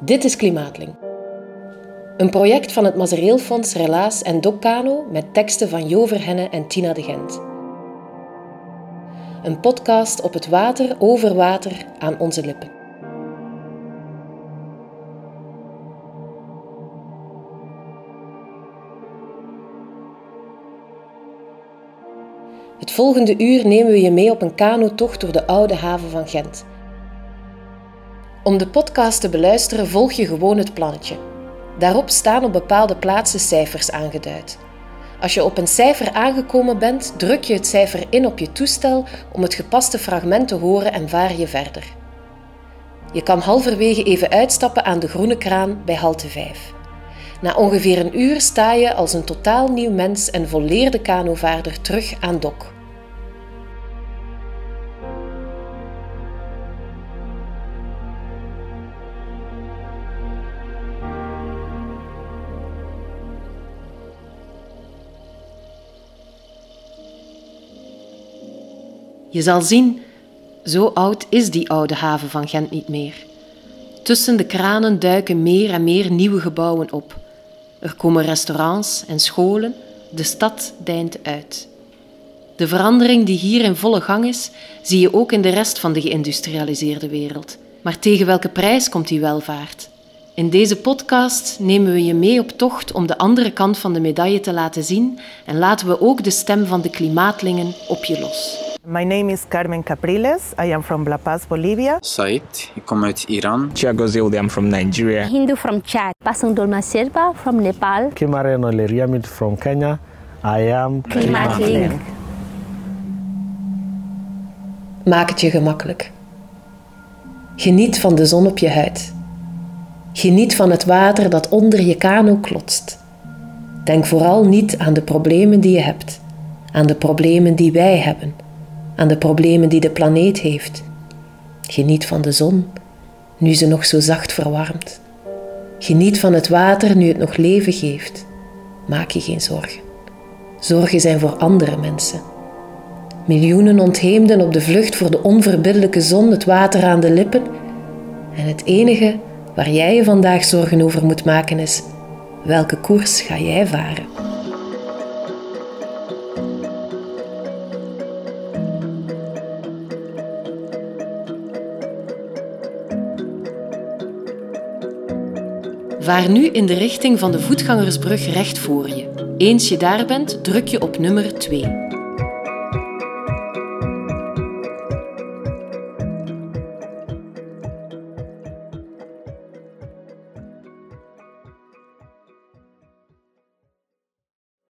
Dit is Klimaatling. Een project van het Mazereelfonds Relaas en Dokkano met teksten van Jo Verhenne en Tina de Gent. Een podcast op het water, over water, aan onze lippen. Het volgende uur nemen we je mee op een kanotocht door de oude haven van Gent. Om de podcast te beluisteren volg je gewoon het plannetje. Daarop staan op bepaalde plaatsen cijfers aangeduid. Als je op een cijfer aangekomen bent, druk je het cijfer in op je toestel om het gepaste fragment te horen en vaar je verder. Je kan halverwege even uitstappen aan de groene kraan bij halte 5. Na ongeveer een uur sta je als een totaal nieuw mens en volleerde kanovaarder terug aan dok. Je zal zien, zo oud is die oude haven van Gent niet meer. Tussen de kranen duiken meer en meer nieuwe gebouwen op. Er komen restaurants en scholen, de stad deint uit. De verandering die hier in volle gang is, zie je ook in de rest van de geïndustrialiseerde wereld. Maar tegen welke prijs komt die welvaart? In deze podcast nemen we je mee op tocht om de andere kant van de medaille te laten zien en laten we ook de stem van de klimaatlingen op je los. My name is Carmen Capriles. I am from La Paz, Bolivia. Said, ik kom uit Iran. Thiago Zildi, I'm from Nigeria. Hindu from Chad. Pasang Dolma Sherpa from Nepal. Kimareno Leriamid from Kenya. I am Klimaatling. Maak het je gemakkelijk. Geniet van de zon op je huid. Geniet van het water dat onder je kano klotst. Denk vooral niet aan de problemen die je hebt, aan de problemen die wij hebben, aan de problemen die de planeet heeft. Geniet van de zon, nu ze nog zo zacht verwarmt. Geniet van het water, nu het nog leven geeft. Maak je geen zorgen. Zorgen zijn voor andere mensen. Miljoenen ontheemden op de vlucht voor de onverbiddelijke zon, het water aan de lippen. En het enige waar jij je vandaag zorgen over moet maken is: welke koers ga jij varen? Vaar nu in de richting van de voetgangersbrug recht voor je. Eens je daar bent, druk je op nummer 2.